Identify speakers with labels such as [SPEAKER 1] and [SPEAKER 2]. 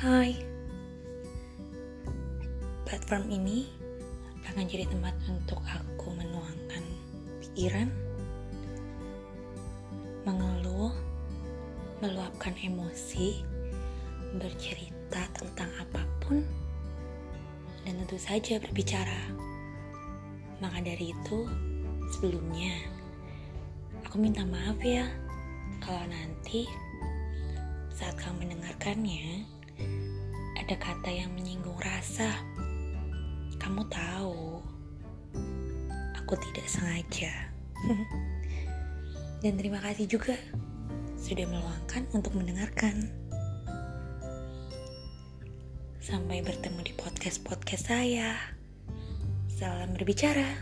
[SPEAKER 1] Hai. Platform ini akan jadi tempat untuk aku menuangkan pikiran Mengeluh Meluapkan emosi Bercerita tentang apa pun Dan tentu saja berbicara. Maka dari itu Sebelumnya Aku minta maaf ya Kalau nanti saat kamu mendengarkannya, ada kata yang menyinggung rasa. Kamu tahu, aku tidak sengaja. Dan terima kasih juga sudah meluangkan untuk mendengarkan. Sampai bertemu di podcast-podcast saya. Salam berbicara.